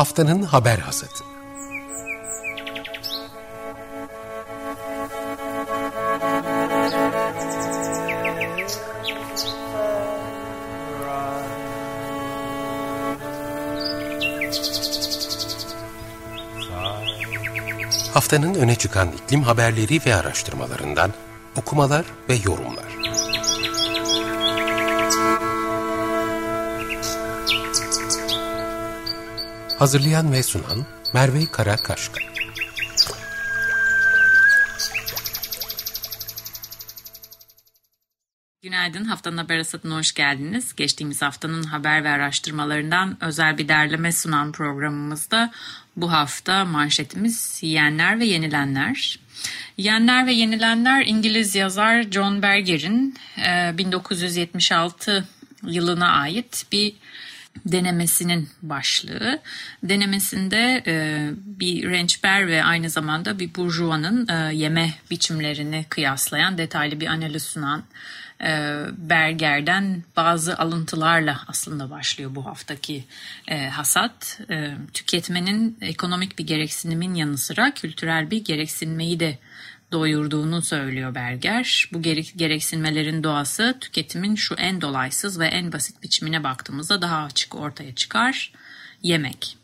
Haftanın haber hasatı. Haftanın öne çıkan iklim haberleri ve araştırmalarından okumalar ve yorumlar. Hazırlayan ve sunan Merve Karakaşka. Günaydın, haftanın haber hasatına hoş geldiniz. Geçtiğimiz haftanın haber ve araştırmalarından özel bir derleme sunan programımızda bu hafta manşetimiz yiyenler ve yenilenler. Yiyenler ve yenilenler İngiliz yazar John Berger'in 1976 e, yılına ait bir denemesinin başlığı. Denemesinde e, bir rençber ve aynı zamanda bir burjuvanın e, yeme biçimlerini kıyaslayan detaylı bir analiz sunan e, Berger'den bazı alıntılarla aslında başlıyor bu haftaki e, hasat. E, tüketmenin ekonomik bir gereksinimin yanı sıra kültürel bir gereksinmeyi de doyurduğunu söylüyor Berger. Bu gereksinmelerin doğası tüketimin şu en dolaysız ve en basit biçimine baktığımızda daha açık ortaya çıkar. Yemek.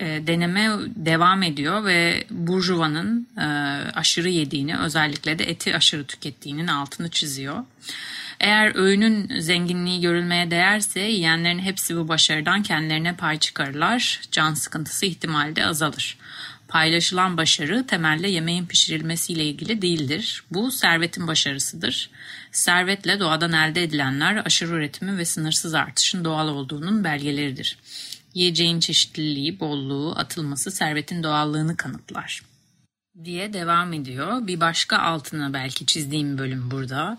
E, deneme devam ediyor ve burjuvanın e, aşırı yediğini özellikle de eti aşırı tükettiğinin altını çiziyor. Eğer öğünün zenginliği görülmeye değerse yiyenlerin hepsi bu başarıdan kendilerine pay çıkarırlar. Can sıkıntısı ihtimalde azalır. Paylaşılan başarı temelde yemeğin pişirilmesiyle ilgili değildir. Bu servetin başarısıdır. Servetle doğadan elde edilenler aşırı üretimi ve sınırsız artışın doğal olduğunun belgeleridir. Yiyeceğin çeşitliliği, bolluğu, atılması servetin doğallığını kanıtlar diye devam ediyor. Bir başka altını belki çizdiğim bölüm burada.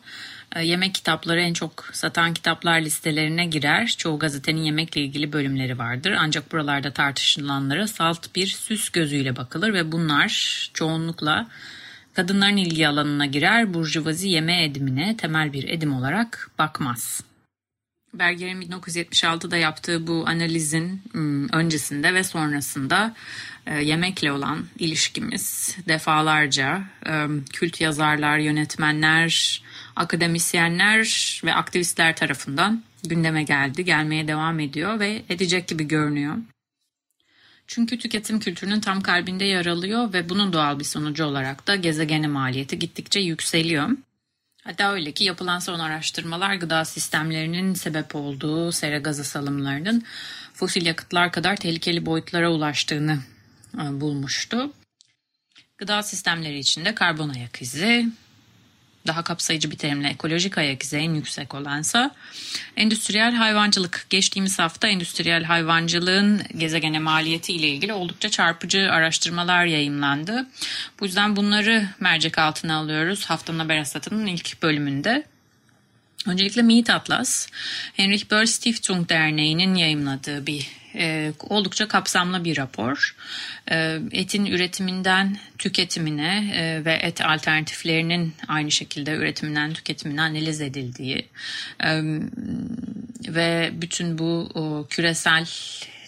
E, yemek kitapları en çok satan kitaplar listelerine girer. Çoğu gazetenin yemekle ilgili bölümleri vardır. Ancak buralarda tartışılanlara salt bir süs gözüyle bakılır ve bunlar çoğunlukla kadınların ilgi alanına girer. Burjuvazi yeme edimine temel bir edim olarak bakmaz. Berger'in 1976'da yaptığı bu analizin hmm, öncesinde ve sonrasında yemekle olan ilişkimiz defalarca e, kült yazarlar, yönetmenler, akademisyenler ve aktivistler tarafından gündeme geldi, gelmeye devam ediyor ve edecek gibi görünüyor. Çünkü tüketim kültürünün tam kalbinde yer alıyor ve bunun doğal bir sonucu olarak da gezegene maliyeti gittikçe yükseliyor. Hatta öyle ki yapılan son araştırmalar gıda sistemlerinin sebep olduğu sera gazı salımlarının fosil yakıtlar kadar tehlikeli boyutlara ulaştığını e, bulmuştu. Gıda sistemleri içinde karbon ayak izi, daha kapsayıcı bir terimle ekolojik ayak izi en yüksek olansa endüstriyel hayvancılık. Geçtiğimiz hafta endüstriyel hayvancılığın gezegene maliyeti ile ilgili oldukça çarpıcı araştırmalar yayımlandı. Bu yüzden bunları mercek altına alıyoruz haftanın haber hasatının ilk bölümünde. Öncelikle Meat Atlas, Henrik Böll Stiftung Derneği'nin yayımladığı bir e, oldukça kapsamlı bir rapor. E, etin üretiminden tüketimine e, ve et alternatiflerinin aynı şekilde üretiminden tüketimine analiz edildiği e, ve bütün bu o, küresel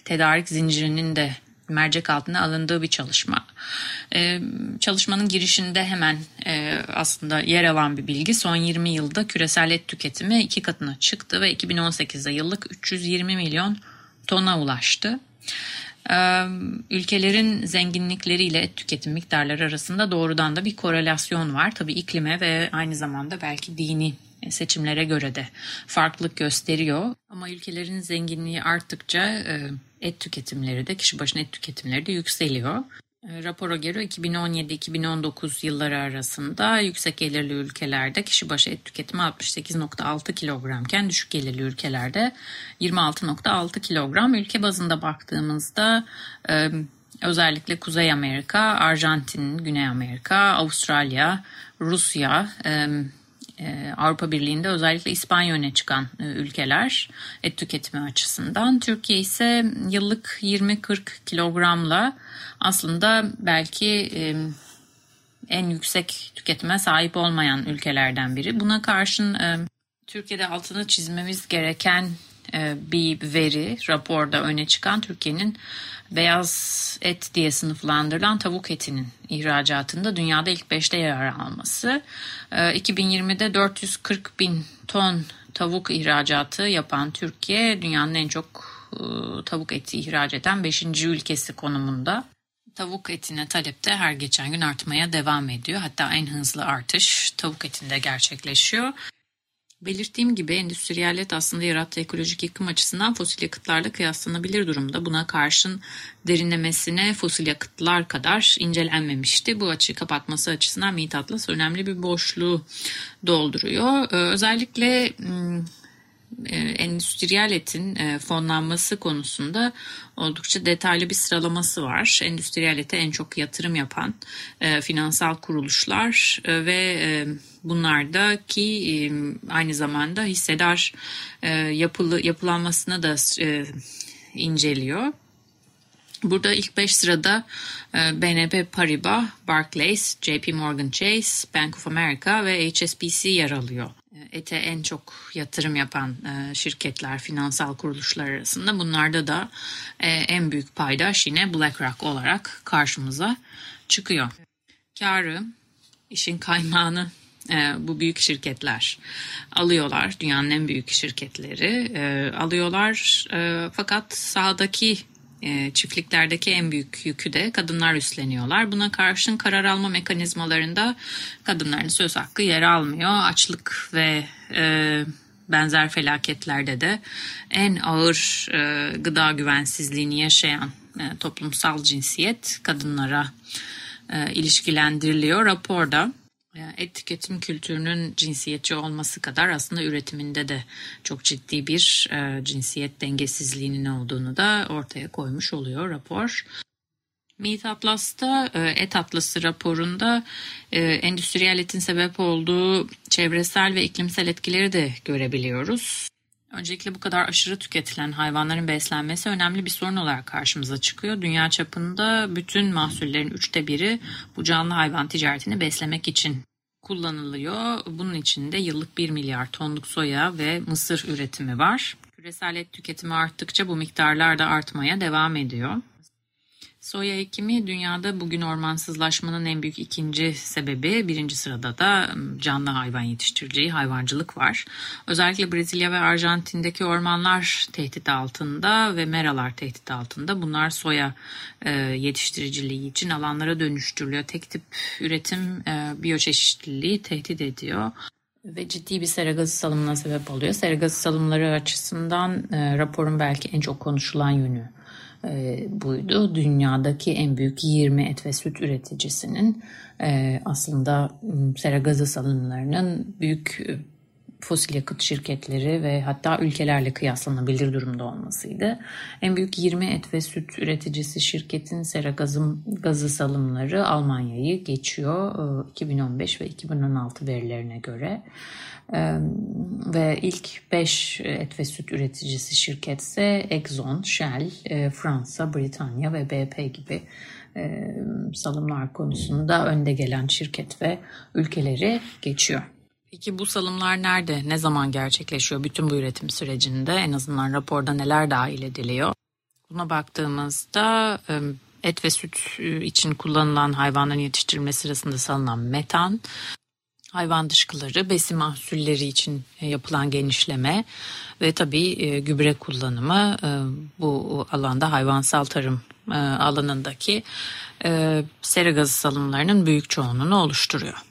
tedarik zincirinin de mercek altına alındığı bir çalışma. Ee, çalışmanın girişinde hemen e, aslında yer alan bir bilgi. Son 20 yılda küresel et tüketimi iki katına çıktı ve 2018'de yıllık 320 milyon tona ulaştı. Ee, ülkelerin zenginlikleriyle et tüketim miktarları arasında doğrudan da bir korelasyon var. Tabii iklime ve aynı zamanda belki dini seçimlere göre de farklılık gösteriyor. Ama ülkelerin zenginliği arttıkça e, et tüketimleri de kişi başına et tüketimleri de yükseliyor. Rapora göre 2017-2019 yılları arasında yüksek gelirli ülkelerde kişi başı et tüketimi 68.6 kilogramken düşük gelirli ülkelerde 26.6 kilogram. Ülke bazında baktığımızda e, özellikle Kuzey Amerika, Arjantin, Güney Amerika, Avustralya, Rusya, e, Avrupa Birliği'nde özellikle İspanya öne çıkan ülkeler et tüketimi açısından. Türkiye ise yıllık 20-40 kilogramla aslında belki en yüksek tüketime sahip olmayan ülkelerden biri. Buna karşın Türkiye'de altını çizmemiz gereken e, bir veri raporda öne çıkan Türkiye'nin beyaz et diye sınıflandırılan tavuk etinin ihracatında dünyada ilk 5'te yer alması. 2020'de e, 440 bin ton tavuk ihracatı yapan Türkiye dünyanın en çok e, tavuk eti ihraç eden 5. ülkesi konumunda. Tavuk etine talep de her geçen gün artmaya devam ediyor. Hatta en hızlı artış tavuk etinde gerçekleşiyor. Belirttiğim gibi endüstriyalet aslında yarattığı ekolojik yıkım açısından fosil yakıtlarla kıyaslanabilir durumda. Buna karşın derinlemesine fosil yakıtlar kadar incelenmemişti. Bu açığı kapatması açısından Meet Atlas önemli bir boşluğu dolduruyor. Ee, özellikle hmm, endüstriyel etin e, fonlanması konusunda oldukça detaylı bir sıralaması var. Endüstriyel ete en çok yatırım yapan e, finansal kuruluşlar ve bunlardaki aynı zamanda hissedar yapılı yapılanmasına da inceliyor. Burada ilk 5 sırada BNP Paribas, Barclays, JP Morgan Chase, Bank of America ve HSBC yer alıyor ete en çok yatırım yapan e, şirketler, finansal kuruluşlar arasında. Bunlarda da e, en büyük paydaş yine BlackRock olarak karşımıza çıkıyor. Karı, işin kaymağını e, bu büyük şirketler alıyorlar. Dünyanın en büyük şirketleri alıyorlar. Fakat sahadaki e, çiftliklerdeki en büyük yükü de kadınlar üstleniyorlar. Buna karşın karar alma mekanizmalarında kadınların söz hakkı yer almıyor. Açlık ve e, benzer felaketlerde de en ağır e, gıda güvensizliğini yaşayan e, toplumsal cinsiyet kadınlara e, ilişkilendiriliyor raporda. Et tüketim kültürünün cinsiyetçi olması kadar aslında üretiminde de çok ciddi bir e, cinsiyet dengesizliğinin olduğunu da ortaya koymuş oluyor rapor. Meat Atlas'ta e, Et Atlası raporunda e, endüstriyel etin sebep olduğu çevresel ve iklimsel etkileri de görebiliyoruz. Öncelikle bu kadar aşırı tüketilen hayvanların beslenmesi önemli bir sorun olarak karşımıza çıkıyor. Dünya çapında bütün mahsullerin üçte biri bu canlı hayvan ticaretini beslemek için kullanılıyor. Bunun için de yıllık 1 milyar tonluk soya ve mısır üretimi var. Küresel et tüketimi arttıkça bu miktarlar da artmaya devam ediyor. Soya ekimi dünyada bugün ormansızlaşmanın en büyük ikinci sebebi. Birinci sırada da canlı hayvan yetiştiriciyi, hayvancılık var. Özellikle Brezilya ve Arjantin'deki ormanlar tehdit altında ve meralar tehdit altında. Bunlar soya yetiştiriciliği için alanlara dönüştürülüyor. Tek tip üretim biyoçeşitliliği tehdit ediyor ve ciddi bir sera gazı salımına sebep oluyor. Sera gazı salımları açısından e, raporun belki en çok konuşulan yönü e, buydu. Dünyadaki en büyük 20 et ve süt üreticisinin e, aslında sera gazı salınımlarının büyük e, fosil yakıt şirketleri ve hatta ülkelerle kıyaslanabilir durumda olmasıydı. En büyük 20 et ve süt üreticisi şirketin sera gazı, gazı salımları Almanya'yı geçiyor 2015 ve 2016 verilerine göre ve ilk 5 et ve süt üreticisi şirketse Exxon, Shell, e, Fransa, Britanya ve BP gibi e, salımlar konusunda önde gelen şirket ve ülkeleri geçiyor. Peki bu salımlar nerede, ne zaman gerçekleşiyor bütün bu üretim sürecinde? En azından raporda neler dahil ediliyor? Buna baktığımızda et ve süt için kullanılan hayvanların yetiştirilmesi sırasında salınan metan, hayvan dışkıları, besin mahsulleri için e, yapılan genişleme ve tabii gübre kullanımı bu alanda hayvansal tarım alanındaki sera gazı salımlarının büyük çoğunluğunu oluşturuyor.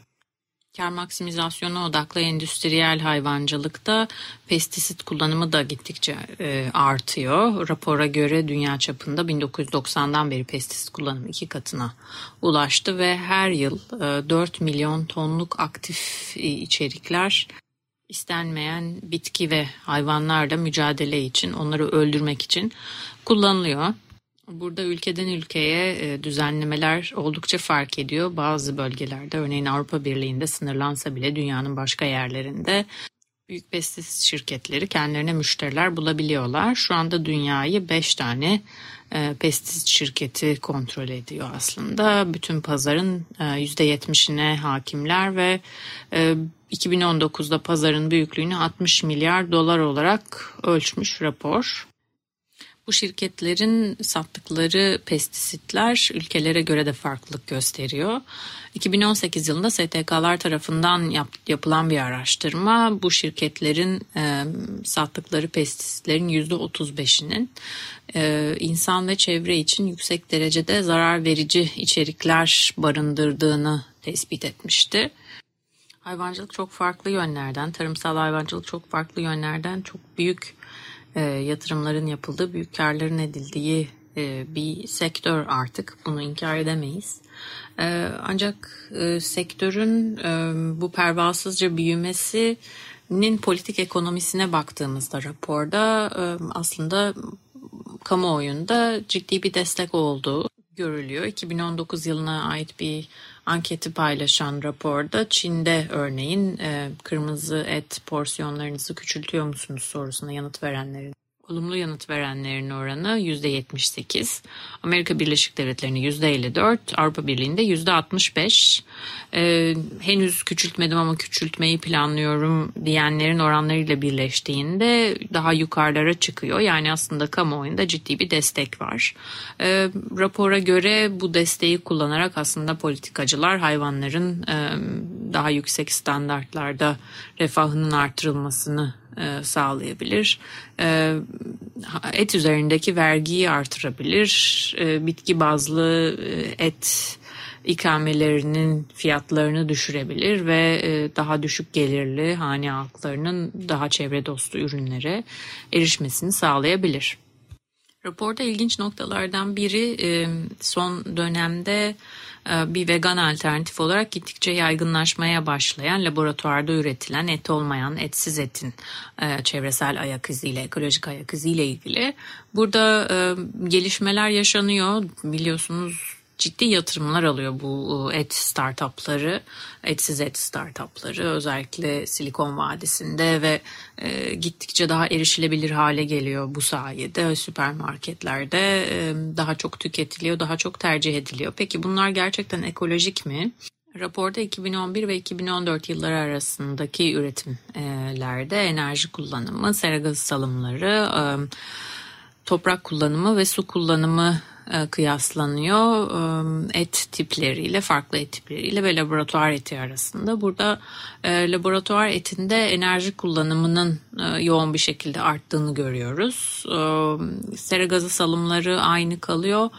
Kar maksimizasyonu odaklı endüstriyel hayvancılıkta pestisit kullanımı da gittikçe e, artıyor. Rapora göre dünya çapında 1990'dan beri pestisit kullanımı iki katına ulaştı ve her yıl e, 4 milyon tonluk aktif e, içerikler istenmeyen bitki ve hayvanlarla mücadele için, onları öldürmek için kullanılıyor. Burada ülkeden ülkeye e, düzenlemeler oldukça fark ediyor. Bazı bölgelerde örneğin Avrupa Birliği'nde sınırlansa bile dünyanın başka yerlerinde büyük pestisit şirketleri kendilerine müşteriler bulabiliyorlar. Şu anda dünyayı 5 tane e, pestisit şirketi kontrol ediyor aslında. Bütün pazarın e, %70'ine hakimler ve e, 2019'da pazarın büyüklüğünü 60 milyar dolar olarak ölçmüş rapor. Bu şirketlerin sattıkları pestisitler ülkelere göre de farklılık gösteriyor. 2018 yılında STK'lar tarafından yap, yapılan bir araştırma bu şirketlerin e, sattıkları pestisitlerin %35'inin e, insan ve çevre için yüksek derecede zarar verici içerikler barındırdığını tespit etmişti. Hayvancılık çok farklı yönlerden, tarımsal hayvancılık çok farklı yönlerden çok büyük e, yatırımların yapıldığı, büyük karların edildiği e, bir sektör artık. Bunu inkar edemeyiz. E, ancak e, sektörün e, bu pervasızca büyümesinin politik ekonomisine baktığımızda raporda e, aslında kamuoyunda ciddi bir destek olduğu görülüyor. 2019 yılına ait bir anketi paylaşan raporda Çin'de örneğin e, kırmızı et porsiyonlarınızı küçültüyor musunuz sorusuna yanıt verenlerin olumlu yanıt verenlerin oranı %78. Amerika Birleşik Devletleri'nde %54, Avrupa Birliği'nde %65. Ee, henüz küçültmedim ama küçültmeyi planlıyorum diyenlerin oranlarıyla birleştiğinde daha yukarılara çıkıyor. Yani aslında kamuoyunda ciddi bir destek var. Ee, rapora göre bu desteği kullanarak aslında politikacılar hayvanların e, daha yüksek standartlarda refahının artırılmasını sağlayabilir. E, et üzerindeki vergiyi artırabilir. E, bitki bazlı et ikamelerinin fiyatlarını düşürebilir ve daha düşük gelirli hane halklarının daha çevre dostu ürünlere erişmesini sağlayabilir. Raporda ilginç noktalardan biri son dönemde e, bir vegan alternatif olarak gittikçe yaygınlaşmaya başlayan laboratuvarda üretilen et olmayan etsiz etin e, çevresel ayak iziyle, ekolojik ayak iziyle ilgili. Burada e, gelişmeler yaşanıyor. Biliyorsunuz ciddi yatırımlar alıyor bu et startupları, etsiz et startupları özellikle Silikon Vadisi'nde ve e, gittikçe daha erişilebilir hale geliyor bu sayede süpermarketlerde e, daha çok tüketiliyor, daha çok tercih ediliyor. Peki bunlar gerçekten ekolojik mi? Raporda 2011 ve 2014 yılları arasındaki üretimlerde enerji kullanımı, sera gazı salımları, e, toprak kullanımı ve su kullanımı e, kıyaslanıyor e, et tipleriyle farklı et tipleriyle ve laboratuvar eti arasında. Burada e, laboratuvar etinde enerji kullanımının yoğun bir şekilde arttığını görüyoruz. Sera gazı salımları aynı kalıyor.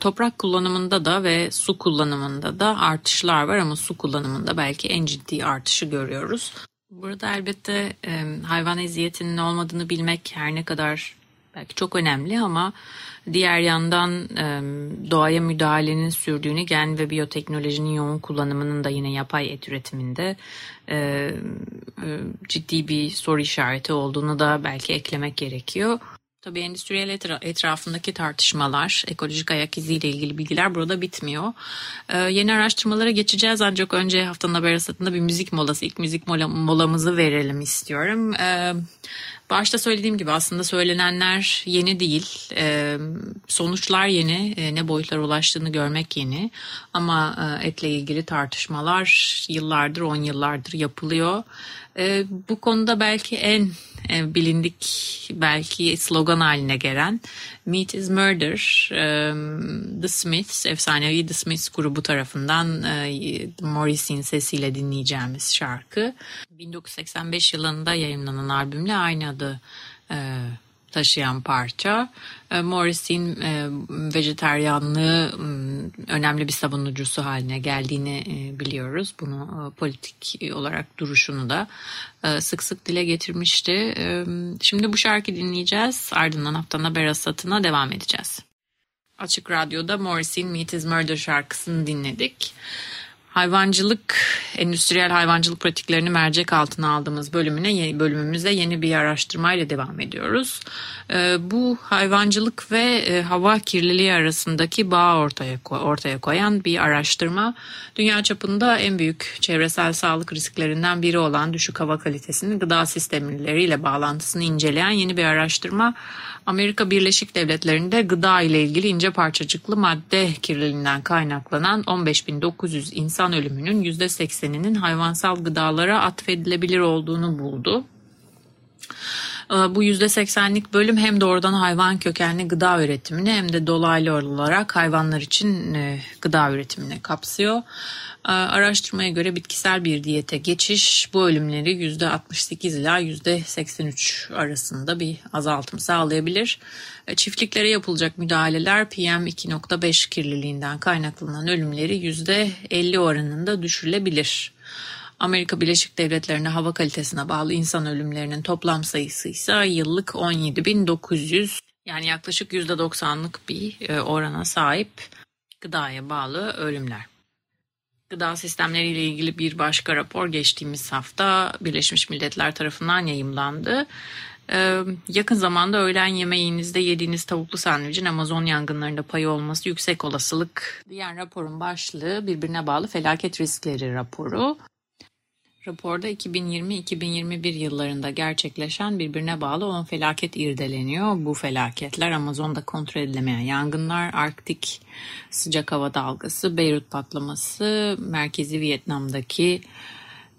Toprak kullanımında da ve su kullanımında da artışlar var ama su kullanımında belki en ciddi artışı görüyoruz. Burada elbette hayvan eziyetinin olmadığını bilmek her ne kadar belki çok önemli ama diğer yandan doğaya müdahalenin sürdüğünü gen ve biyoteknolojinin yoğun kullanımının da yine yapay et üretiminde ciddi bir soru işareti olduğunu da belki eklemek gerekiyor. Tabii endüstriyel etrafındaki tartışmalar, ekolojik ayak iziyle ilgili bilgiler burada bitmiyor. Ee, yeni araştırmalara geçeceğiz ancak önce haftanın haber bir müzik molası, ilk müzik mola, molamızı verelim istiyorum. Ee, Başta söylediğim gibi aslında söylenenler yeni değil. E, sonuçlar yeni. E, ne boyutlara ulaştığını görmek yeni. Ama e, etle ilgili tartışmalar yıllardır, on yıllardır yapılıyor. E, bu konuda belki en e, bilindik belki slogan haline gelen Meat is Murder e, The Smiths efsanevi The Smiths grubu tarafından e, Morrissey'in sesiyle dinleyeceğimiz şarkı. 1985 yılında yayınlanan albümle aynı adı e, taşıyan parça. E, Morris'in e, vejeteryanlığı önemli bir savunucusu haline geldiğini e, biliyoruz. Bunu politik olarak duruşunu da sık sık dile getirmişti. Şimdi bu şarkı dinleyeceğiz. Ardından haftanın haber asatına devam edeceğiz. Açık Radyo'da Morris'in Meat is Murder şarkısını dinledik. Hayvancılık, endüstriyel hayvancılık pratiklerini mercek altına aldığımız bölümüne bölümümüzde yeni bir araştırmayla devam ediyoruz. Ee, bu hayvancılık ve e, hava kirliliği arasındaki bağ ortaya ortaya koyan bir araştırma. Dünya çapında en büyük çevresel sağlık risklerinden biri olan düşük hava kalitesinin gıda sistemleriyle bağlantısını inceleyen yeni bir araştırma. Amerika Birleşik Devletleri'nde gıda ile ilgili ince parçacıklı madde kirliliğinden kaynaklanan 15.900 insan ölümünün %80'inin hayvansal gıdalara atfedilebilir olduğunu buldu. Ee, bu %80'lik bölüm hem doğrudan hayvan kökenli gıda üretimini hem de dolaylı olarak hayvanlar için e, gıda üretimini kapsıyor. Ee, araştırmaya göre bitkisel bir diyete geçiş bu ölümleri %68 ila %83 arasında bir azaltım sağlayabilir. Ee, çiftliklere yapılacak müdahaleler PM2.5 kirliliğinden kaynaklanan ölümleri %50 oranında düşürülebilir. Amerika Birleşik Devletleri'nde hava kalitesine bağlı insan ölümlerinin toplam sayısı ise yıllık 17.900 yani yaklaşık %90'lık bir e, orana sahip gıdaya bağlı ölümler. Gıda sistemleriyle ilgili bir başka rapor geçtiğimiz hafta Birleşmiş Milletler tarafından yayımlandı. Ee, yakın zamanda öğlen yemeğinizde yediğiniz tavuklu sandviçin Amazon yangınlarında payı olması yüksek olasılık diyen raporun başlığı birbirine bağlı felaket riskleri raporu. Raporda 2020-2021 yıllarında gerçekleşen birbirine bağlı 10 felaket irdeleniyor. Bu felaketler Amazon'da kontrol edilemeyen yangınlar, Arktik sıcak hava dalgası, Beyrut patlaması, Merkezi Vietnam'daki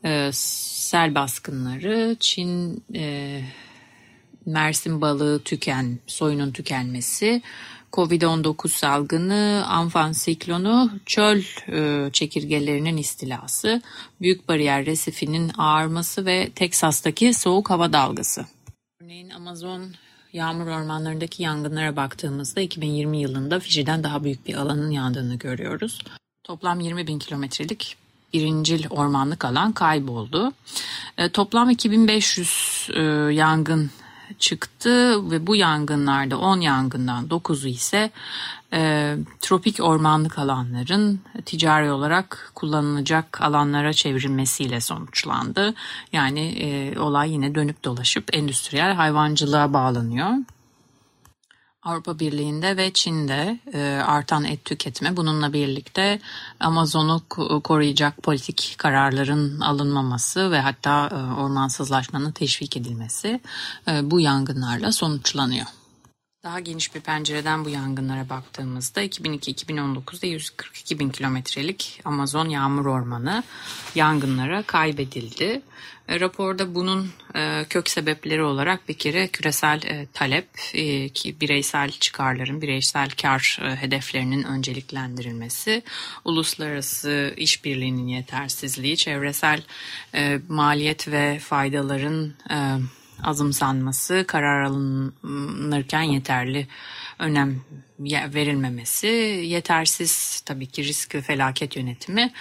e, sel baskınları, Çin e, Mersin balığı tüken, soyunun tükenmesi, Covid-19 salgını, Amfan siklonu, çöl e, çekirgelerinin istilası, Büyük Bariyer Resifi'nin ağarması ve Teksas'taki soğuk hava dalgası. Örneğin Amazon yağmur ormanlarındaki yangınlara baktığımızda 2020 yılında Fiji'den daha büyük bir alanın yandığını görüyoruz. Toplam 20 bin kilometrelik birincil ormanlık alan kayboldu. E, toplam 2500 e, yangın çıktı ve bu yangınlarda 10 yangından 9'u ise e, tropik ormanlık alanların ticari olarak kullanılacak alanlara çevrilmesiyle sonuçlandı. Yani e, olay yine dönüp dolaşıp endüstriyel hayvancılığa bağlanıyor. Avrupa Birliği'nde ve Çin'de e, artan et tüketimi bununla birlikte Amazon'u koruyacak politik kararların alınmaması ve hatta e, ormansızlaşmanın teşvik edilmesi e, bu yangınlarla sonuçlanıyor. Daha geniş bir pencereden bu yangınlara baktığımızda 2002-2019'da 142 bin kilometrelik Amazon yağmur ormanı yangınlara kaybedildi. E, raporda bunun e, kök sebepleri olarak bir kere küresel e, talep, ki bireysel çıkarların, bireysel kar hedeflerinin önceliklendirilmesi, uluslararası işbirliğinin yetersizliği, çevresel maliyet ve faydaların azımsanması, karar alınırken yeterli önem verilmemesi, yetersiz tabii ki risk ve felaket yönetimi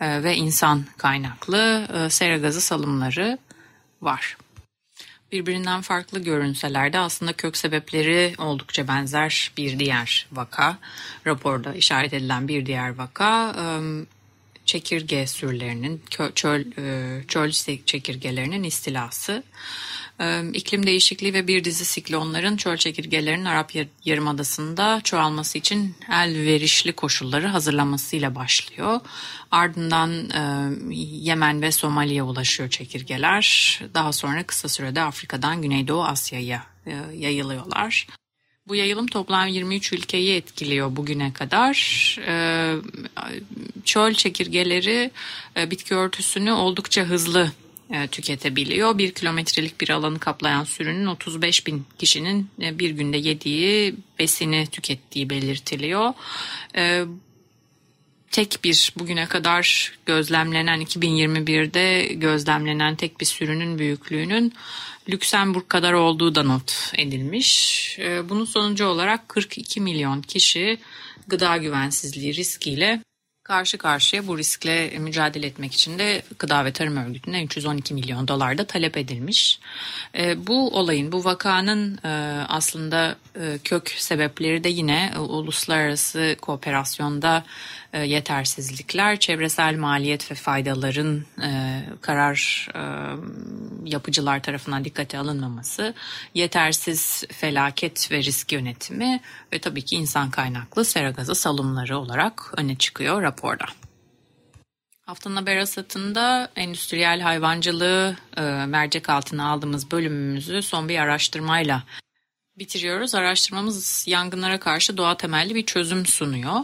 ve insan kaynaklı e, sera gazı salımları var. Birbirinden farklı görünseler de aslında kök sebepleri oldukça benzer bir diğer vaka. Raporda işaret edilen bir diğer vaka e, çekirge sürülerinin, çöl, çöl çekirgelerinin istilası. İklim değişikliği ve bir dizi siklonların çöl çekirgelerinin Arap Yarımadası'nda çoğalması için elverişli koşulları hazırlamasıyla başlıyor. Ardından Yemen ve Somali'ye ulaşıyor çekirgeler. Daha sonra kısa sürede Afrika'dan Güneydoğu Asya'ya yayılıyorlar. Bu yayılım toplam 23 ülkeyi etkiliyor bugüne kadar. Çöl çekirgeleri bitki örtüsünü oldukça hızlı tüketebiliyor. Bir kilometrelik bir alanı kaplayan sürünün 35 bin kişinin e, bir günde yediği besini tükettiği belirtiliyor. E, tek bir bugüne kadar gözlemlenen 2021'de gözlemlenen tek bir sürünün büyüklüğünün Lüksemburg kadar olduğu da not edilmiş. Bunun sonucu olarak 42 milyon kişi gıda güvensizliği riskiyle Karşı karşıya bu riskle mücadele etmek için de Gıda ve Tarım Örgütü'ne 312 milyon dolar da talep edilmiş. E, bu olayın, bu vakanın e, aslında e, kök sebepleri de yine uluslararası kooperasyonda yetersizlikler, çevresel maliyet ve faydaların karar yapıcılar tarafından dikkate alınmaması, yetersiz felaket ve risk yönetimi ve tabii ki insan kaynaklı sera gazı salımları olarak öne çıkıyor raporda. Haftanın haber asatında endüstriyel hayvancılığı e, mercek altına aldığımız bölümümüzü son bir araştırmayla bitiriyoruz. Araştırmamız yangınlara karşı doğa temelli bir çözüm sunuyor.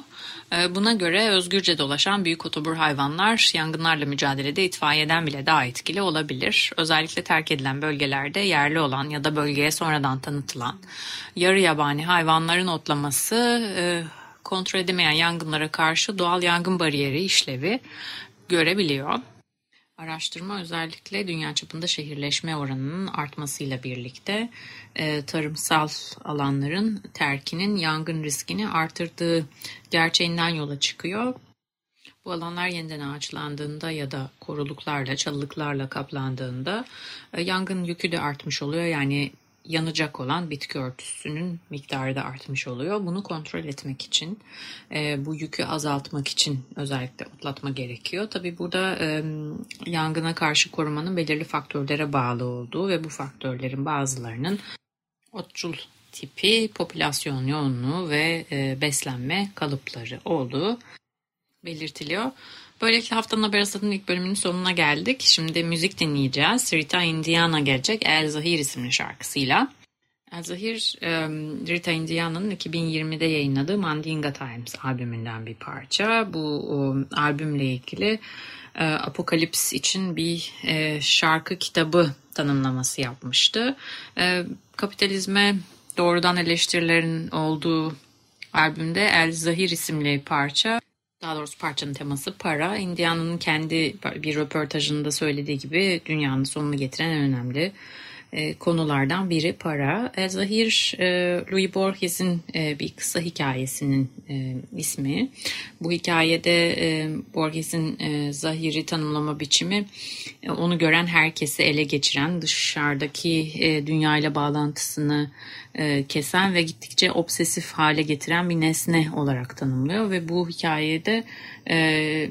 E, buna göre özgürce dolaşan büyük otobur hayvanlar yangınlarla mücadelede itfaiyeden bile daha etkili olabilir. Özellikle terk edilen bölgelerde yerli olan ya da bölgeye sonradan tanıtılan yarı yabani hayvanların otlaması e, kontrol edemeyen yangınlara karşı doğal yangın bariyeri işlevi görebiliyor. Araştırma özellikle dünya çapında şehirleşme oranının artmasıyla birlikte e, tarımsal alanların terkinin yangın riskini artırdığı gerçeğinden yola çıkıyor. Bu alanlar yeniden ağaçlandığında ya da koruluklarla, çalılıklarla kaplandığında e, yangın yükü de artmış oluyor. Yani yanacak olan bitki örtüsünün miktarı da artmış oluyor. Bunu kontrol etmek için, e, bu yükü azaltmak için özellikle otlatma gerekiyor. Tabi burada e, yangına karşı korumanın belirli faktörlere bağlı olduğu ve bu faktörlerin bazılarının otçul tipi, popülasyon yoğunluğu ve e, beslenme kalıpları olduğu belirtiliyor. Böylelikle haftanın haber asatının ilk bölümünün sonuna geldik. Şimdi müzik dinleyeceğiz. Rita Indiana gelecek El Zahir isimli şarkısıyla. El Zahir, Rita Indiana'nın 2020'de yayınladığı Mandinga Times albümünden bir parça. Bu albümle ilgili e, Apokalips için bir e, şarkı kitabı tanımlaması yapmıştı. E, kapitalizme doğrudan eleştirilerin olduğu albümde El Zahir isimli parça daha doğrusu parçanın teması para. Indiana'nın kendi bir röportajında söylediği gibi dünyanın sonunu getiren en önemli e, konulardan biri para. Zahir, e, Louis Borges'in e, bir kısa hikayesinin ismi. Bu hikayede Borges'in Zahir'i tanımlama biçimi onu gören herkesi ele geçiren, dışarıdaki dünyayla bağlantısını kesen ve gittikçe obsesif hale getiren bir nesne olarak tanımlıyor ve bu hikayede e,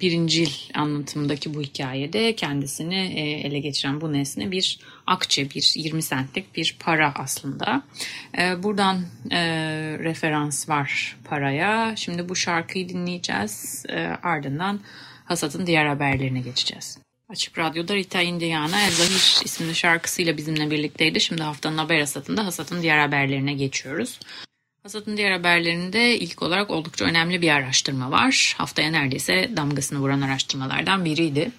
birincil anlatımdaki bu hikayede kendisini e, ele geçiren bu nesne bir akçe, bir 20 centlik bir para aslında. E, buradan e, referans var paraya. Şimdi bu şarkıyı dinleyeceğiz. E, ardından Hasat'ın diğer haberlerine geçeceğiz. Açık Radyo'da Rita Indiana El Zahir isimli şarkısıyla bizimle birlikteydi. Şimdi haftanın haber hasatında Hasat'ın diğer haberlerine geçiyoruz. Hasat'ın diğer haberlerinde ilk olarak oldukça önemli bir araştırma var. Haftaya neredeyse damgasını vuran araştırmalardan biriydi.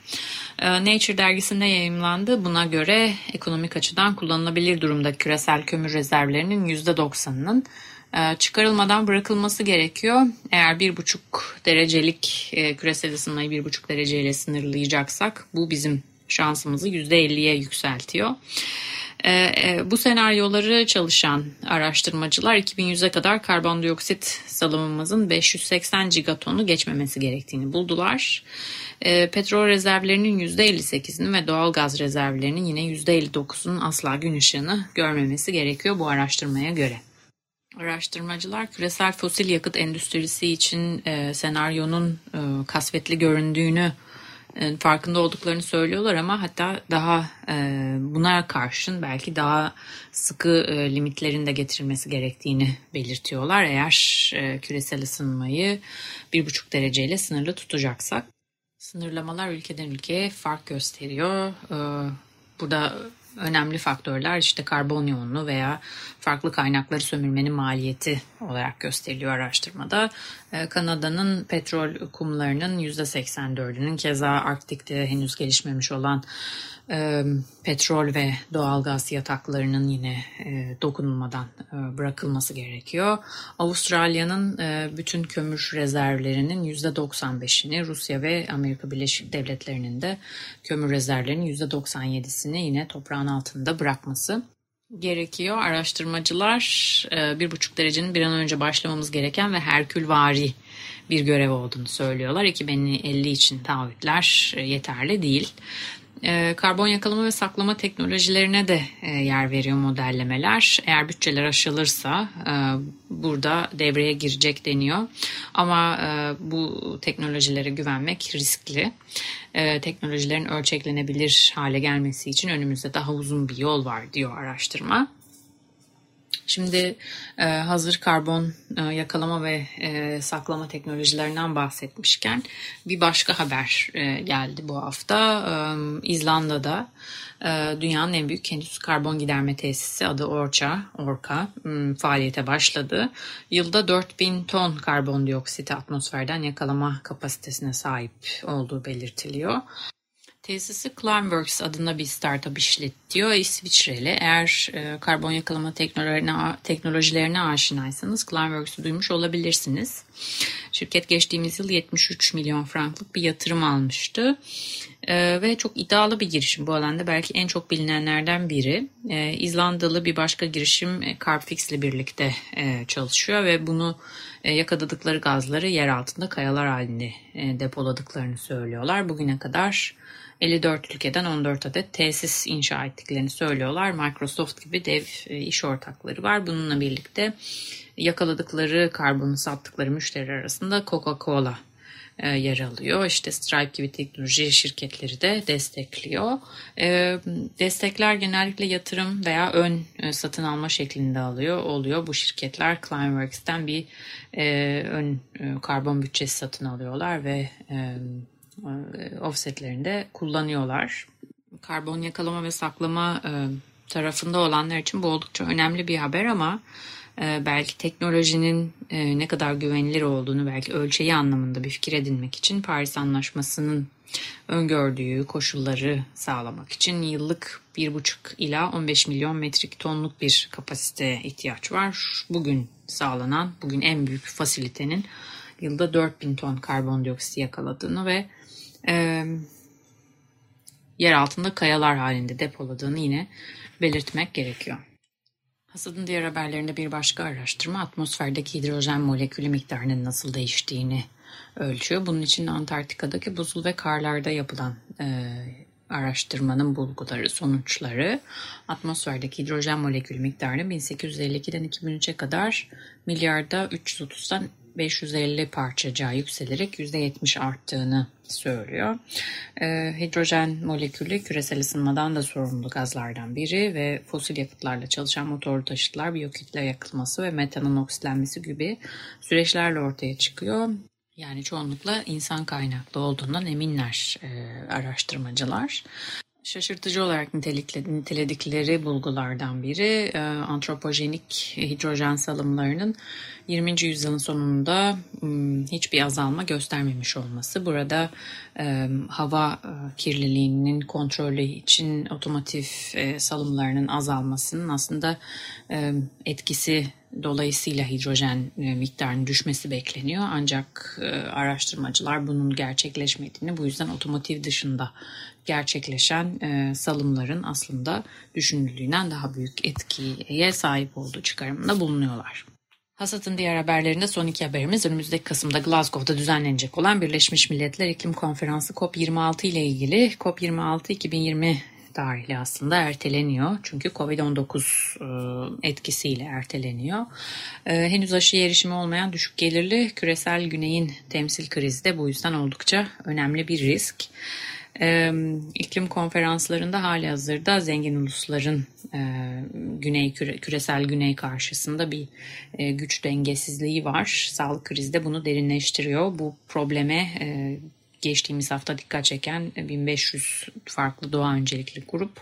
Ee, Nature dergisinde yayımlandı. Buna göre ekonomik açıdan kullanılabilir durumda küresel kömür rezervlerinin %90'ının e, çıkarılmadan bırakılması gerekiyor. Eğer bir buçuk derecelik e, küresel ısınmayı bir buçuk dereceyle sınırlayacaksak bu bizim şansımızı %50'ye yükseltiyor. E, bu senaryoları çalışan araştırmacılar 2100'e kadar karbondioksit salımımızın 580 gigatonu geçmemesi gerektiğini buldular. Petrol rezervlerinin %58'inin ve doğal gaz rezervlerinin yine %59'unun asla gün ışığını görmemesi gerekiyor bu araştırmaya göre. Araştırmacılar küresel fosil yakıt endüstrisi için e, senaryonun e, kasvetli göründüğünü e, farkında olduklarını söylüyorlar ama hatta daha e, buna karşın belki daha sıkı e, limitlerin de getirilmesi gerektiğini belirtiyorlar. Eğer e, küresel ısınmayı bir buçuk dereceyle sınırlı tutacaksak. Sınırlamalar ülkeden ülkeye fark gösteriyor. E, burada önemli faktörler işte karbon yoğunluğu veya farklı kaynakları sömürmenin maliyeti olarak gösteriliyor araştırmada. Ee, Kanada'nın petrol kumlarının %84'ünün keza Arktik'te henüz gelişmemiş olan e, petrol ve doğalgaz yataklarının yine e, dokunulmadan e, bırakılması gerekiyor. Avustralya'nın e, bütün kömür rezervlerinin %95'ini Rusya ve Amerika Birleşik Devletleri'nin de kömür rezervlerinin %97'sini yine toprağın altında bırakması gerekiyor. Araştırmacılar bir buçuk derecenin bir an önce başlamamız gereken ve herkülvari bir görev olduğunu söylüyorlar. 2050 için taahhütler yeterli değil. E, karbon yakalama ve saklama teknolojilerine de e, yer veriyor modellemeler. Eğer bütçeler aşılırsa e, burada devreye girecek deniyor. Ama bu teknolojilere güvenmek riskli. Teknolojilerin ölçeklenebilir hale gelmesi için önümüzde daha uzun bir yol var diyor araştırma. Şimdi e, hazır karbon e, yakalama ve e, saklama teknolojilerinden bahsetmişken bir başka haber geldi bu hafta. İzlanda'da dünyanın en büyük kendisi karbon giderme tesisi adı Orca, Orca e, faaliyete başladı. Yılda 4000 ton karbondioksit atmosferden yakalama kapasitesine sahip olduğu belirtiliyor. Tesisi Climeworks adında bir startup işletiyor. İsviçreli. Eğer e, karbon yakalama teknolojilerine, teknolojilerine aşinaysanız Climeworks'u duymuş olabilirsiniz. Şirket geçtiğimiz yıl 73 milyon franklık bir yatırım almıştı. E, ve çok iddialı bir girişim bu alanda. Belki en çok bilinenlerden biri. E, İzlandalı bir başka girişim e, Carbfix ile birlikte e, çalışıyor ve bunu e, yakaladıkları gazları yer altında kayalar halinde e, depoladıklarını söylüyorlar. Bugüne kadar 54 ülkeden 14 adet tesis inşa ettiklerini söylüyorlar. Microsoft gibi dev e, iş ortakları var. Bununla birlikte yakaladıkları karbonu sattıkları müşteri arasında Coca-Cola e, yer alıyor. İşte Stripe gibi teknoloji şirketleri de destekliyor. E, destekler genellikle yatırım veya ön satın alma şeklinde alıyor oluyor. Bu şirketler Climeworks'ten bir ön karbon bütçesi satın alıyorlar ve offsetlerinde kullanıyorlar. Karbon yakalama ve saklama e, tarafında olanlar için bu oldukça önemli bir haber ama e, belki teknolojinin ne kadar güvenilir olduğunu belki ölçeği anlamında bir fikir edinmek için Paris Anlaşması'nın öngördüğü koşulları sağlamak için yıllık 1,5 ila 15 milyon metrik tonluk bir kapasiteye ihtiyaç var. Bugün sağlanan, bugün en büyük fasilitenin yılda 4000 ton karbondioksit yakaladığını ve e, yer altında kayalar halinde depoladığını yine belirtmek gerekiyor. Hasadın diğer haberlerinde bir başka araştırma atmosferdeki hidrojen molekülü miktarının nasıl değiştiğini ölçüyor. Bunun için Antarktika'daki buzul ve karlarda yapılan e, araştırmanın bulguları, sonuçları atmosferdeki hidrojen molekülü miktarının 1852'den 2003'e kadar milyarda 330'dan 550 parçacığa yükselerek %70 arttığını söylüyor. E, hidrojen molekülü küresel ısınmadan da sorumlu gazlardan biri ve fosil yakıtlarla çalışan motorlu taşıtlar biyokütle yakılması ve metanın oksitlenmesi gibi süreçlerle ortaya çıkıyor. Yani çoğunlukla insan kaynaklı olduğundan eminler e, araştırmacılar. Şaşırtıcı olarak niteledikleri bulgulardan biri e, antropojenik hidrojen salımlarının 20. yüzyılın sonunda hiçbir azalma göstermemiş olması. Burada e, hava e, kirliliğinin kontrolü için otomotiv salımlarının azalmasının aslında etkisi dolayısıyla hidrojen miktarının düşmesi bekleniyor. Ancak araştırmacılar bunun gerçekleşmediğini bu yüzden otomotiv dışında gerçekleşen e, salımların aslında düşünüldüğünden daha büyük etkiye sahip olduğu çıkarımında bulunuyorlar. Hasat'ın diğer haberlerinde son iki haberimiz önümüzdeki Kasım'da Glasgow'da düzenlenecek olan Birleşmiş Milletler İklim Konferansı COP26 ile ilgili. COP26 2020 tarihli aslında erteleniyor. Çünkü Covid-19 e, etkisiyle erteleniyor. E, henüz aşıya erişimi olmayan düşük gelirli küresel güneyin temsil krizi de bu yüzden oldukça önemli bir risk. E, iklim konferanslarında hali hazırda zengin ulusların e, güney küre, küresel güney karşısında bir e, güç dengesizliği var. Sağlık krizi de bunu derinleştiriyor. Bu probleme e, geçtiğimiz hafta dikkat çeken 1500 farklı doğa öncelikli grup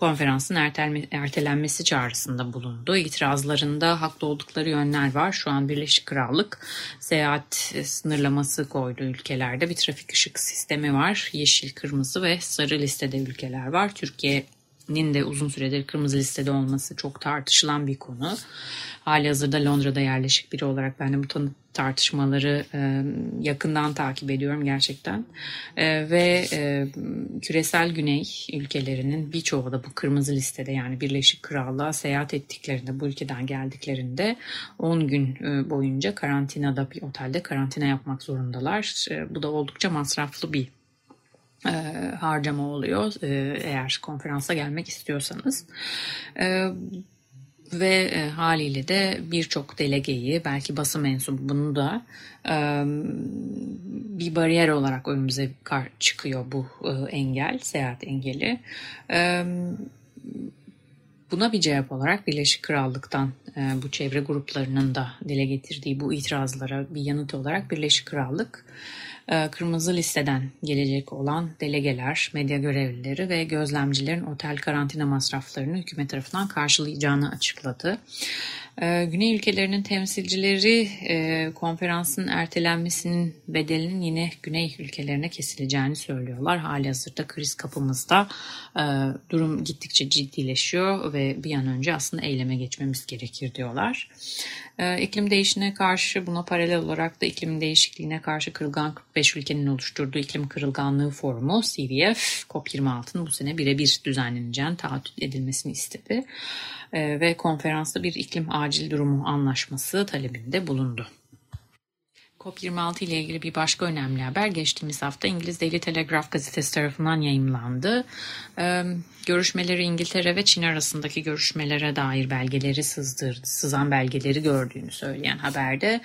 konferansın ertelme, ertelenmesi çağrısında bulundu. İtirazlarında haklı oldukları yönler var. Şu an Birleşik Krallık seyahat sınırlaması koydu ülkelerde. Bir trafik ışık sistemi var. Yeşil, kırmızı ve sarı listede ülkeler var. Türkiye nin de uzun süredir kırmızı listede olması çok tartışılan bir konu. Hali hazırda Londra'da yerleşik biri olarak ben de bu tartışmaları yakından takip ediyorum gerçekten. Ve küresel güney ülkelerinin birçoğu da bu kırmızı listede yani Birleşik Krallığa seyahat ettiklerinde bu ülkeden geldiklerinde 10 gün boyunca karantinada bir otelde karantina yapmak zorundalar. Bu da oldukça masraflı bir e, harcama oluyor e, eğer konferansa gelmek istiyorsanız. E, ve e, haliyle de birçok delegeyi belki basın mensubunu da e, bir bariyer olarak önümüze çıkıyor bu e, engel, seyahat engeli. E, buna bir cevap olarak Birleşik Krallık'tan e, bu çevre gruplarının da dile getirdiği bu itirazlara bir yanıt olarak Birleşik Krallık e, kırmızı listeden gelecek olan delegeler, medya görevlileri ve gözlemcilerin otel karantina masraflarını hükümet tarafından karşılayacağını açıkladı. Ee, Güney ülkelerinin temsilcileri e, konferansın ertelenmesinin bedelinin yine Güney ülkelerine kesileceğini söylüyorlar. Hali hazırda kriz kapımızda e, durum gittikçe ciddileşiyor ve bir an önce aslında eyleme geçmemiz gerekir diyorlar. E, iklim değişimine karşı buna paralel olarak da iklim değişikliğine karşı kırılgan 45 ülkenin oluşturduğu iklim kırılganlığı forumu CVF COP26'nın bu sene birebir düzenleneceğini taahhüt edilmesini istedi. Ve konferansta bir iklim acil durumu anlaşması talebinde bulundu. COP26 ile ilgili bir başka önemli haber geçtiğimiz hafta İngiliz Daily Telegraph gazetesi tarafından yayımlandı. Ee, görüşmeleri İngiltere ve Çin arasındaki görüşmelere dair belgeleri sızdırdı, sızan belgeleri gördüğünü söyleyen haberde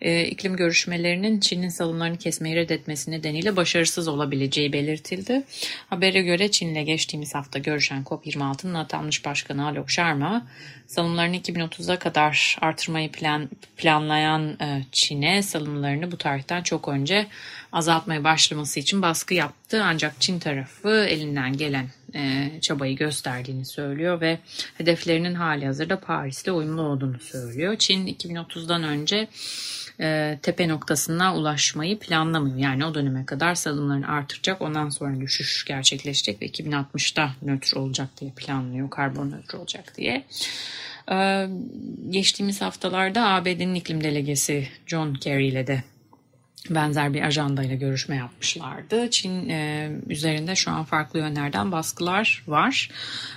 e, iklim görüşmelerinin Çin'in salımlarını kesmeyi reddetmesi nedeniyle başarısız olabileceği belirtildi. Habere göre Çin'le geçtiğimiz hafta görüşen COP26'nın atanmış başkanı Alok Sharma salımlarını 2030'a kadar artırmayı plan, planlayan e, Çin'e salımlarını bu tarihten çok önce azaltmaya başlaması için baskı yaptı. Ancak Çin tarafı elinden gelen e, çabayı gösterdiğini söylüyor ve hedeflerinin hali hazırda Paris'le uyumlu olduğunu söylüyor. Çin 2030'dan önce e, tepe noktasına ulaşmayı planlamıyor. Yani o döneme kadar salımlarını artıracak. Ondan sonra düşüş gerçekleşecek ve 2060'da nötr olacak diye planlıyor. Karbon nötr olacak diye. Geçtiğimiz haftalarda ABD'nin iklim delegesi John Kerry ile de benzer bir ajandayla görüşme yapmışlardı. Çin e, üzerinde şu an farklı yönlerden baskılar var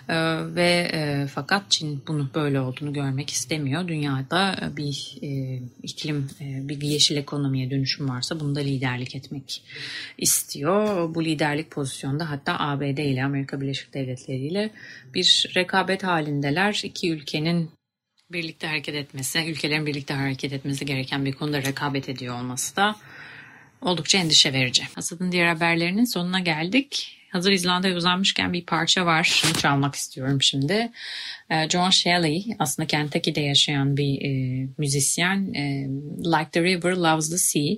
e, ve e, fakat Çin bunu böyle olduğunu görmek istemiyor. Dünyada bir e, iklim, e, bir yeşil ekonomiye dönüşüm varsa bunda liderlik etmek istiyor. Bu liderlik pozisyonda hatta ABD ile Amerika Birleşik Devletleri ile bir rekabet halindeler. İki ülkenin birlikte hareket etmesi, ülkelerin birlikte hareket etmesi gereken bir konuda rekabet ediyor olması da oldukça endişe verici. Hasad'ın diğer haberlerinin sonuna geldik. Hazır İzlanda'ya uzanmışken bir parça var. Şunu çalmak istiyorum şimdi. Ee, John Shelley aslında Kentucky'de yaşayan bir e, müzisyen. E, like the River Loves the Sea.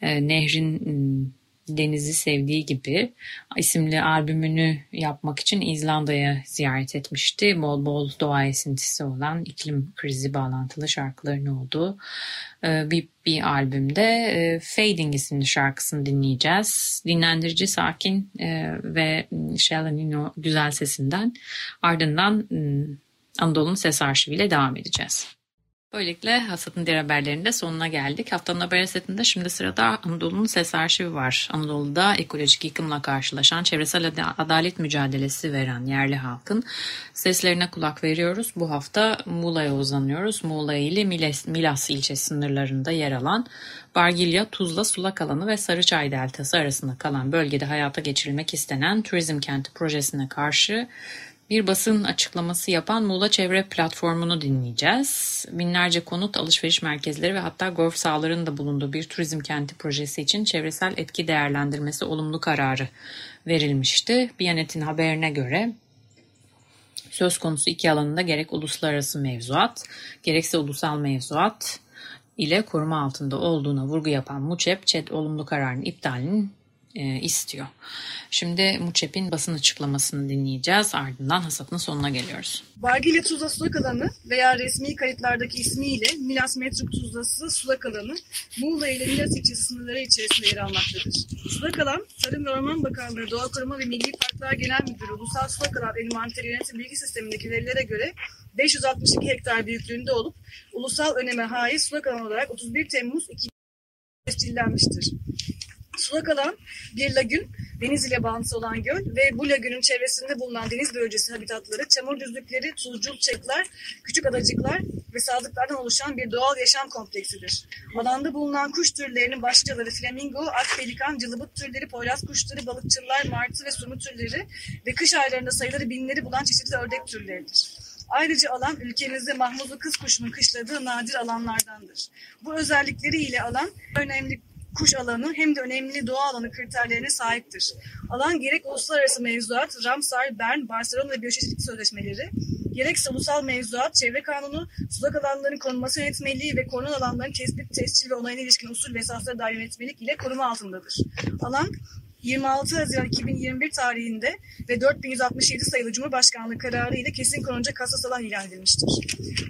E, nehrin Denizi Sevdiği gibi isimli albümünü yapmak için İzlanda'ya ziyaret etmişti. Bol bol doğa esintisi olan iklim krizi bağlantılı şarkıların olduğu e, bir, bir albümde e, Fading isimli şarkısını dinleyeceğiz. Dinlendirici, sakin e, ve o güzel sesinden ardından Anadolu'nun ses arşiviyle devam edeceğiz. Böylelikle Hasat'ın diğer haberlerinde sonuna geldik. Haftanın haber setinde şimdi sırada Anadolu'nun ses arşivi var. Anadolu'da ekolojik yıkımla karşılaşan çevresel adalet mücadelesi veren yerli halkın seslerine kulak veriyoruz. Bu hafta Muğla'ya uzanıyoruz. Muğla ile Milas, Milas ilçe sınırlarında yer alan Bargilya, Tuzla, Sulak alanı ve Sarıçay Deltası arasında kalan bölgede hayata geçirilmek istenen turizm kenti projesine karşı bir basın açıklaması yapan Muğla Çevre Platformu'nu dinleyeceğiz. Binlerce konut, alışveriş merkezleri ve hatta golf sahalarının da bulunduğu bir turizm kenti projesi için çevresel etki değerlendirmesi olumlu kararı verilmişti. Biyanet'in haberine göre söz konusu iki alanında gerek uluslararası mevzuat, gerekse ulusal mevzuat ile koruma altında olduğuna vurgu yapan MUÇEP, ÇED olumlu kararın iptalinin istiyor. Şimdi MUÇEP'in basın açıklamasını dinleyeceğiz. Ardından hasatın sonuna geliyoruz. Bargile Tuzla sulak alanı veya resmi kayıtlardaki ismiyle Milas Metruk Tuzlası sulak alanı Muğla ile Milas ilçesi sınırları içerisinde yer almaktadır. Sulak alan Tarım ve Orman Bakanlığı Doğa Koruma ve Milli Parklar Genel Müdürü Ulusal Sulak Alan Envanteri Yönetim Bilgi Sistemi'ndeki verilere göre 562 hektar büyüklüğünde olup ulusal öneme haiz sulak alan olarak 31 Temmuz 2000 tescillenmiştir. Sulak alan bir lagün, deniz ile bağlantısı olan göl ve bu lagünün çevresinde bulunan deniz bölgesi habitatları, çamur düzlükleri, tuzcul çekler, küçük adacıklar ve sadıklardan oluşan bir doğal yaşam kompleksidir. Alanda bulunan kuş türlerinin başlıcaları flamingo, ak pelikan, cılıbıt türleri, poyraz kuşları, balıkçılar, martı ve sumu türleri ve kış aylarında sayıları binleri bulan çeşitli ördek türleridir. Ayrıca alan ülkemizde mahmuzlu kız kuşunun kışladığı nadir alanlardandır. Bu özellikleriyle alan önemli kuş alanı hem de önemli doğa alanı kriterlerine sahiptir. Alan gerek uluslararası mevzuat, Ramsar, Bern, Barcelona ve Biyoçeşitlilik Sözleşmeleri, gerekse ulusal mevzuat, çevre kanunu, sulak alanların korunması yönetmeliği ve korunan alanların tespit, tescil ve onayına ilişkin usul ve esaslara dair yönetmelik ile koruma altındadır. Alan 26 Haziran 2021 tarihinde ve 4167 sayılı Cumhurbaşkanlığı kararı ile kesin konulacak hassas alan ilan edilmiştir.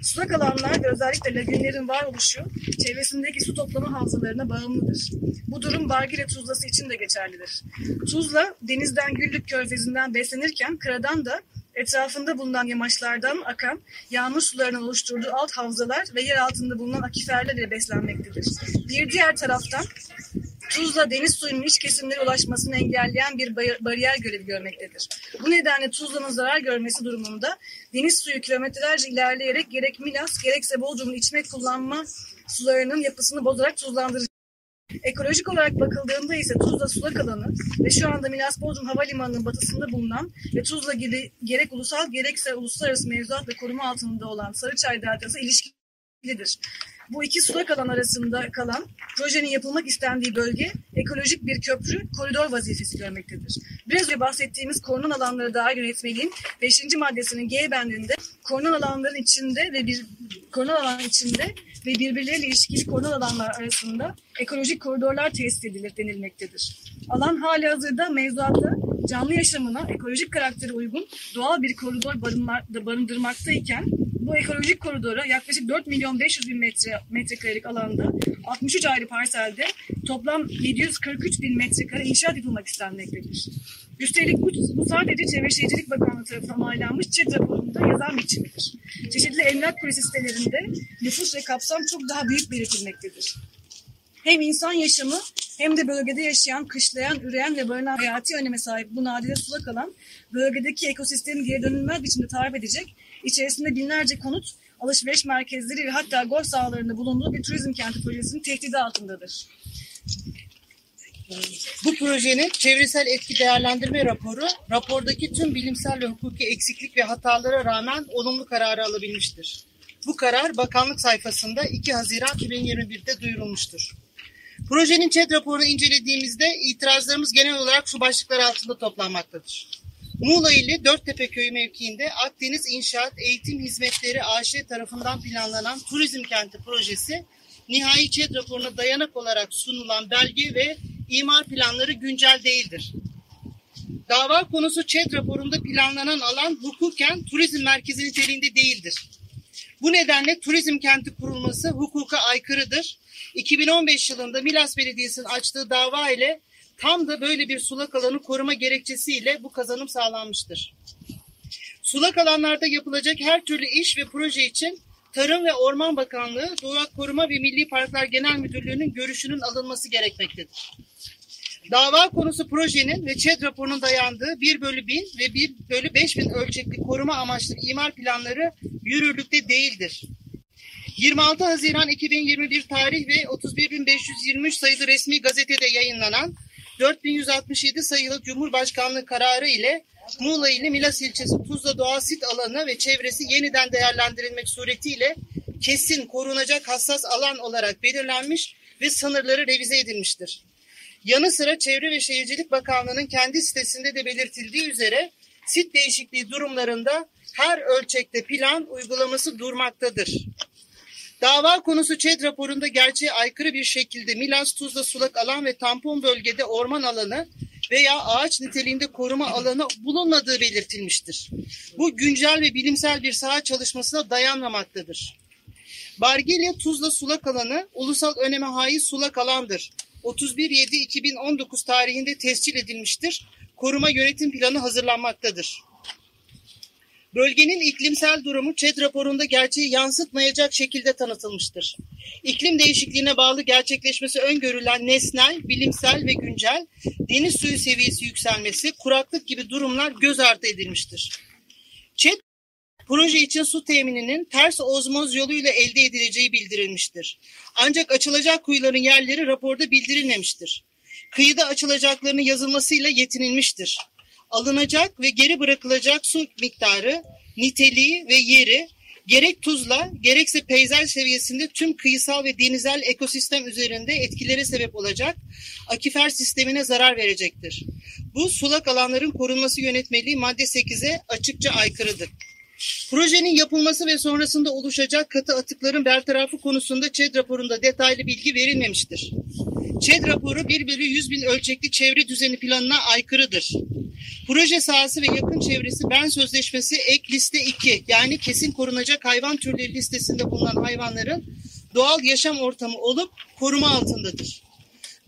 Sulak alanlar ve özellikle lagünlerin varoluşu çevresindeki su toplama havzalarına bağımlıdır. Bu durum Bargile Tuzlası için de geçerlidir. Tuzla denizden Güllük Körfezi'nden beslenirken karadan da etrafında bulunan yamaçlardan akan yağmur sularının oluşturduğu alt havzalar ve yer altında bulunan akiferlerle beslenmektedir. Bir diğer taraftan Tuzla deniz suyunun iç kesimlere ulaşmasını engelleyen bir bariyer görevi görmektedir. Bu nedenle Tuzla'nın zarar görmesi durumunda deniz suyu kilometrelerce ilerleyerek gerek Milas gerekse Bodrum'un içme kullanma sularının yapısını bozarak tuzlandırır. Ekolojik olarak bakıldığında ise Tuzla sulak alanı ve şu anda Milas Bodrum Havalimanı'nın batısında bulunan ve Tuzla gibi gerek ulusal gerekse uluslararası mevzuat ve koruma altında olan Sarıçay Deltası ilişkilidir. Bu iki sulak alan arasında kalan projenin yapılmak istendiği bölge ekolojik bir köprü, koridor vazifesi görmektedir. Biraz önce bahsettiğimiz korunan alanları dahil yönetmeliğin 5. maddesinin G bendinde korunan alanların içinde ve bir korunan alan içinde ve birbirleriyle ilişkili korunan alanlar arasında ekolojik koridorlar tesis edilir denilmektedir. Alan hali hazırda mevzuatta canlı yaşamına ekolojik karakteri uygun doğal bir koridor barındırmaktayken bu ekolojik koridora yaklaşık 4 milyon 500 bin metre, metrekarelik alanda 63 ayrı parselde toplam 743 bin metrekare inşaat yapılmak istenmektedir. Üstelik bu, bu sadece Çevre Şehircilik Bakanlığı tarafından onaylanmış ÇED raporunda yazan biçimidir. Çeşitli emlak kulesi sitelerinde nüfus ve kapsam çok daha büyük belirtilmektedir. Hem insan yaşamı hem de bölgede yaşayan, kışlayan, üreyen ve barınan hayati öneme sahip bu nadide sulak alan bölgedeki ekosistemi geri dönülmez biçimde tarif edecek içerisinde binlerce konut, alışveriş merkezleri ve hatta golf sahalarında bulunduğu bir turizm kenti projesinin tehdidi altındadır. Bu projenin çevresel etki değerlendirme raporu, rapordaki tüm bilimsel ve hukuki eksiklik ve hatalara rağmen olumlu kararı alabilmiştir. Bu karar bakanlık sayfasında 2 Haziran 2021'de duyurulmuştur. Projenin ÇED raporunu incelediğimizde itirazlarımız genel olarak şu başlıklar altında toplanmaktadır. Muğla ili Dörttepe Köyü mevkiinde Akdeniz İnşaat Eğitim Hizmetleri AŞ tarafından planlanan turizm kenti projesi nihai ÇED raporuna dayanak olarak sunulan belge ve imar planları güncel değildir. Dava konusu ÇED raporunda planlanan alan hukuken turizm merkezi niteliğinde değildir. Bu nedenle turizm kenti kurulması hukuka aykırıdır. 2015 yılında Milas Belediyesi'nin açtığı dava ile Tam da böyle bir sulak alanı koruma gerekçesiyle bu kazanım sağlanmıştır. Sulak alanlarda yapılacak her türlü iş ve proje için Tarım ve Orman Bakanlığı, Doğa Koruma ve Milli Parklar Genel Müdürlüğü'nün görüşünün alınması gerekmektedir. Dava konusu projenin ve ÇED raporunun dayandığı 1 bölü 1000 ve 1 bölü 5000 ölçekli koruma amaçlı imar planları yürürlükte değildir. 26 Haziran 2021 tarih ve 31.523 sayılı resmi gazetede yayınlanan 4167 sayılı Cumhurbaşkanlığı kararı ile Muğla ili Milas ilçesi Tuzla Doğa Sit alanı ve çevresi yeniden değerlendirilmek suretiyle kesin korunacak hassas alan olarak belirlenmiş ve sınırları revize edilmiştir. Yanı sıra Çevre ve Şehircilik Bakanlığı'nın kendi sitesinde de belirtildiği üzere sit değişikliği durumlarında her ölçekte plan uygulaması durmaktadır. Dava konusu ÇED raporunda gerçeğe aykırı bir şekilde Milas, Tuzla, Sulak alan ve tampon bölgede orman alanı veya ağaç niteliğinde koruma alanı bulunmadığı belirtilmiştir. Bu güncel ve bilimsel bir saha çalışmasına dayanmamaktadır. Bargelya Tuzla Sulak alanı ulusal öneme haiz sulak alandır. 31.7.2019 tarihinde tescil edilmiştir. Koruma yönetim planı hazırlanmaktadır. Bölgenin iklimsel durumu ÇED raporunda gerçeği yansıtmayacak şekilde tanıtılmıştır. İklim değişikliğine bağlı gerçekleşmesi öngörülen nesnel, bilimsel ve güncel deniz suyu seviyesi yükselmesi, kuraklık gibi durumlar göz ardı edilmiştir. ÇED proje için su temininin ters ozmoz yoluyla elde edileceği bildirilmiştir. Ancak açılacak kuyuların yerleri raporda bildirilmemiştir. Kıyıda açılacaklarının yazılmasıyla yetinilmiştir alınacak ve geri bırakılacak su miktarı, niteliği ve yeri gerek tuzla gerekse peyzaj seviyesinde tüm kıyısal ve denizel ekosistem üzerinde etkilere sebep olacak akifer sistemine zarar verecektir. Bu sulak alanların korunması yönetmeliği madde 8'e açıkça aykırıdır. Projenin yapılması ve sonrasında oluşacak katı atıkların bertarafı konusunda ÇED raporunda detaylı bilgi verilmemiştir. ÇED raporu 1 bölü 100 bin ölçekli çevre düzeni planına aykırıdır. Proje sahası ve yakın çevresi Ben Sözleşmesi ek liste 2 yani kesin korunacak hayvan türleri listesinde bulunan hayvanların doğal yaşam ortamı olup koruma altındadır.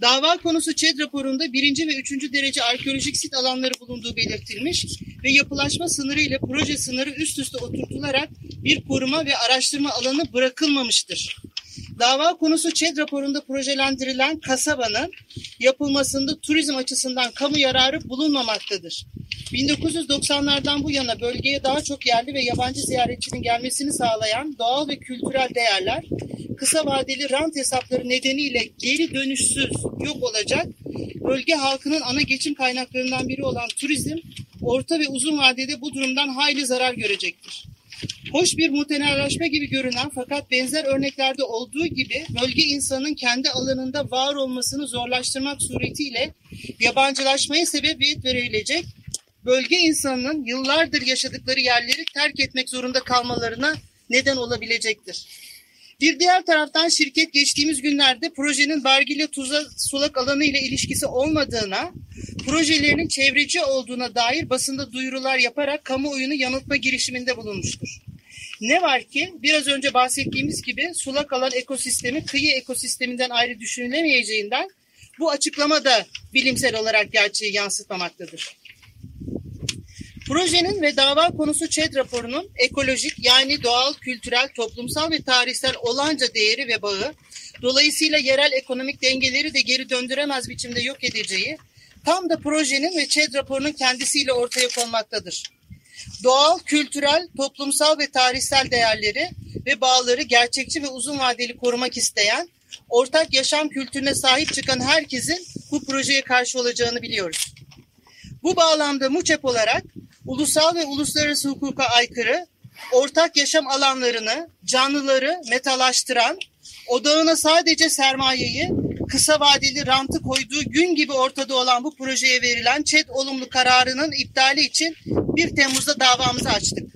Dava konusu ÇED raporunda birinci ve üçüncü derece arkeolojik sit alanları bulunduğu belirtilmiş ve yapılaşma sınırı ile proje sınırı üst üste oturtularak bir koruma ve araştırma alanı bırakılmamıştır. Dava konusu ÇED raporunda projelendirilen kasabanın yapılmasında turizm açısından kamu yararı bulunmamaktadır. 1990'lardan bu yana bölgeye daha çok yerli ve yabancı ziyaretçinin gelmesini sağlayan doğal ve kültürel değerler kısa vadeli rant hesapları nedeniyle geri dönüşsüz yok olacak. Bölge halkının ana geçim kaynaklarından biri olan turizm orta ve uzun vadede bu durumdan hayli zarar görecektir. Hoş bir mutenalaşma gibi görünen fakat benzer örneklerde olduğu gibi bölge insanın kendi alanında var olmasını zorlaştırmak suretiyle yabancılaşmaya sebebiyet verilecek bölge insanının yıllardır yaşadıkları yerleri terk etmek zorunda kalmalarına neden olabilecektir. Bir diğer taraftan şirket geçtiğimiz günlerde projenin Bargilya Tuzla sulak alanı ile ilişkisi olmadığına, projelerinin çevreci olduğuna dair basında duyurular yaparak kamuoyunu yanıltma girişiminde bulunmuştur. Ne var ki biraz önce bahsettiğimiz gibi sulak alan ekosistemi kıyı ekosisteminden ayrı düşünülemeyeceğinden bu açıklama da bilimsel olarak gerçeği yansıtmamaktadır. Projenin ve dava konusu ÇED raporunun ekolojik yani doğal, kültürel, toplumsal ve tarihsel olanca değeri ve bağı, dolayısıyla yerel ekonomik dengeleri de geri döndüremez biçimde yok edeceği, tam da projenin ve ÇED raporunun kendisiyle ortaya konmaktadır. Doğal, kültürel, toplumsal ve tarihsel değerleri ve bağları gerçekçi ve uzun vadeli korumak isteyen, ortak yaşam kültürüne sahip çıkan herkesin bu projeye karşı olacağını biliyoruz. Bu bağlamda MUÇEP olarak ulusal ve uluslararası hukuka aykırı, ortak yaşam alanlarını, canlıları metalaştıran, odağına sadece sermayeyi, kısa vadeli rantı koyduğu gün gibi ortada olan bu projeye verilen ÇED olumlu kararının iptali için 1 Temmuz'da davamızı açtık.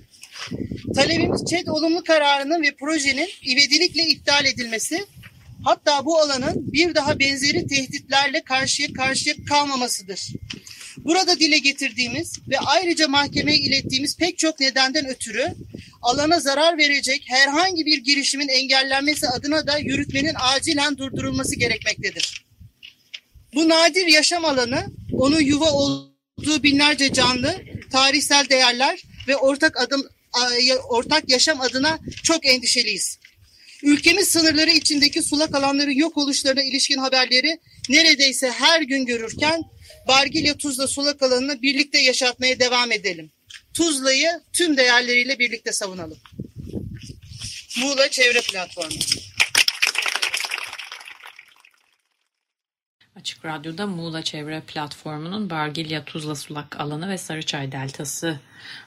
Talebimiz ÇED olumlu kararının ve projenin ivedilikle iptal edilmesi, hatta bu alanın bir daha benzeri tehditlerle karşıya karşıya kalmamasıdır. Burada dile getirdiğimiz ve ayrıca mahkemeye ilettiğimiz pek çok nedenden ötürü alana zarar verecek herhangi bir girişimin engellenmesi adına da yürütmenin acilen durdurulması gerekmektedir. Bu nadir yaşam alanı onun yuva olduğu binlerce canlı, tarihsel değerler ve ortak adım ortak yaşam adına çok endişeliyiz. Ülkemiz sınırları içindeki sulak alanların yok oluşlarına ilişkin haberleri neredeyse her gün görürken Bargilya Tuzla sulak alanını birlikte yaşatmaya devam edelim. Tuzla'yı tüm değerleriyle birlikte savunalım. Muğla Çevre Platformu. Açık Radyo'da Muğla Çevre Platformu'nun Bargilya Tuzla Sulak alanı ve Sarıçay Deltası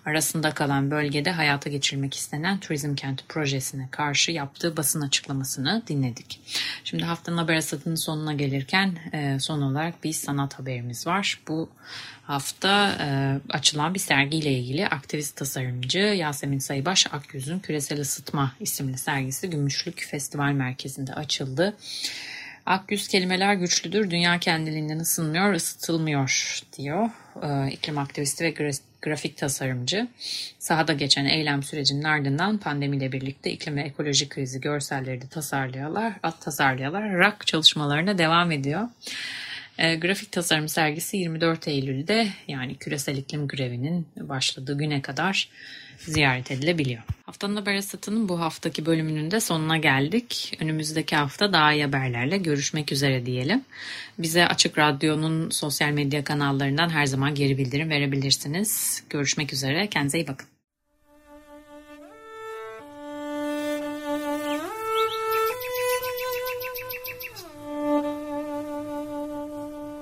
arasında kalan bölgede hayata geçirmek istenen turizm kenti projesine karşı yaptığı basın açıklamasını dinledik. Şimdi haftanın haber asatının sonuna gelirken e, son olarak bir sanat haberimiz var. Bu hafta e, açılan bir sergiyle ilgili aktivist tasarımcı Yasemin Sayıbaş Akyüz'ün Küresel Isıtma isimli sergisi Gümüşlük Festival Merkezi'nde açıldı. Akgüz kelimeler güçlüdür, dünya kendiliğinden ısınmıyor, ısıtılmıyor diyor. Ee, iklim aktivisti ve grafik tasarımcı. Sahada geçen eylem sürecinin ardından pandemiyle birlikte iklim ve ekoloji krizi görselleri de tasarlayalar, at tasarlayalar, rak çalışmalarına devam ediyor. E, grafik tasarım sergisi 24 Eylül'de yani küresel iklim grevinin başladığı güne kadar ziyaret edilebiliyor. Haftanın haber esatının bu haftaki bölümünün de sonuna geldik. Önümüzdeki hafta daha iyi haberlerle görüşmek üzere diyelim. Bize Açık Radyo'nun sosyal medya kanallarından her zaman geri bildirim verebilirsiniz. Görüşmek üzere. Kendinize iyi bakın.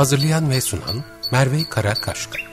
Hazırlayan ve sunan Merve Karakaşka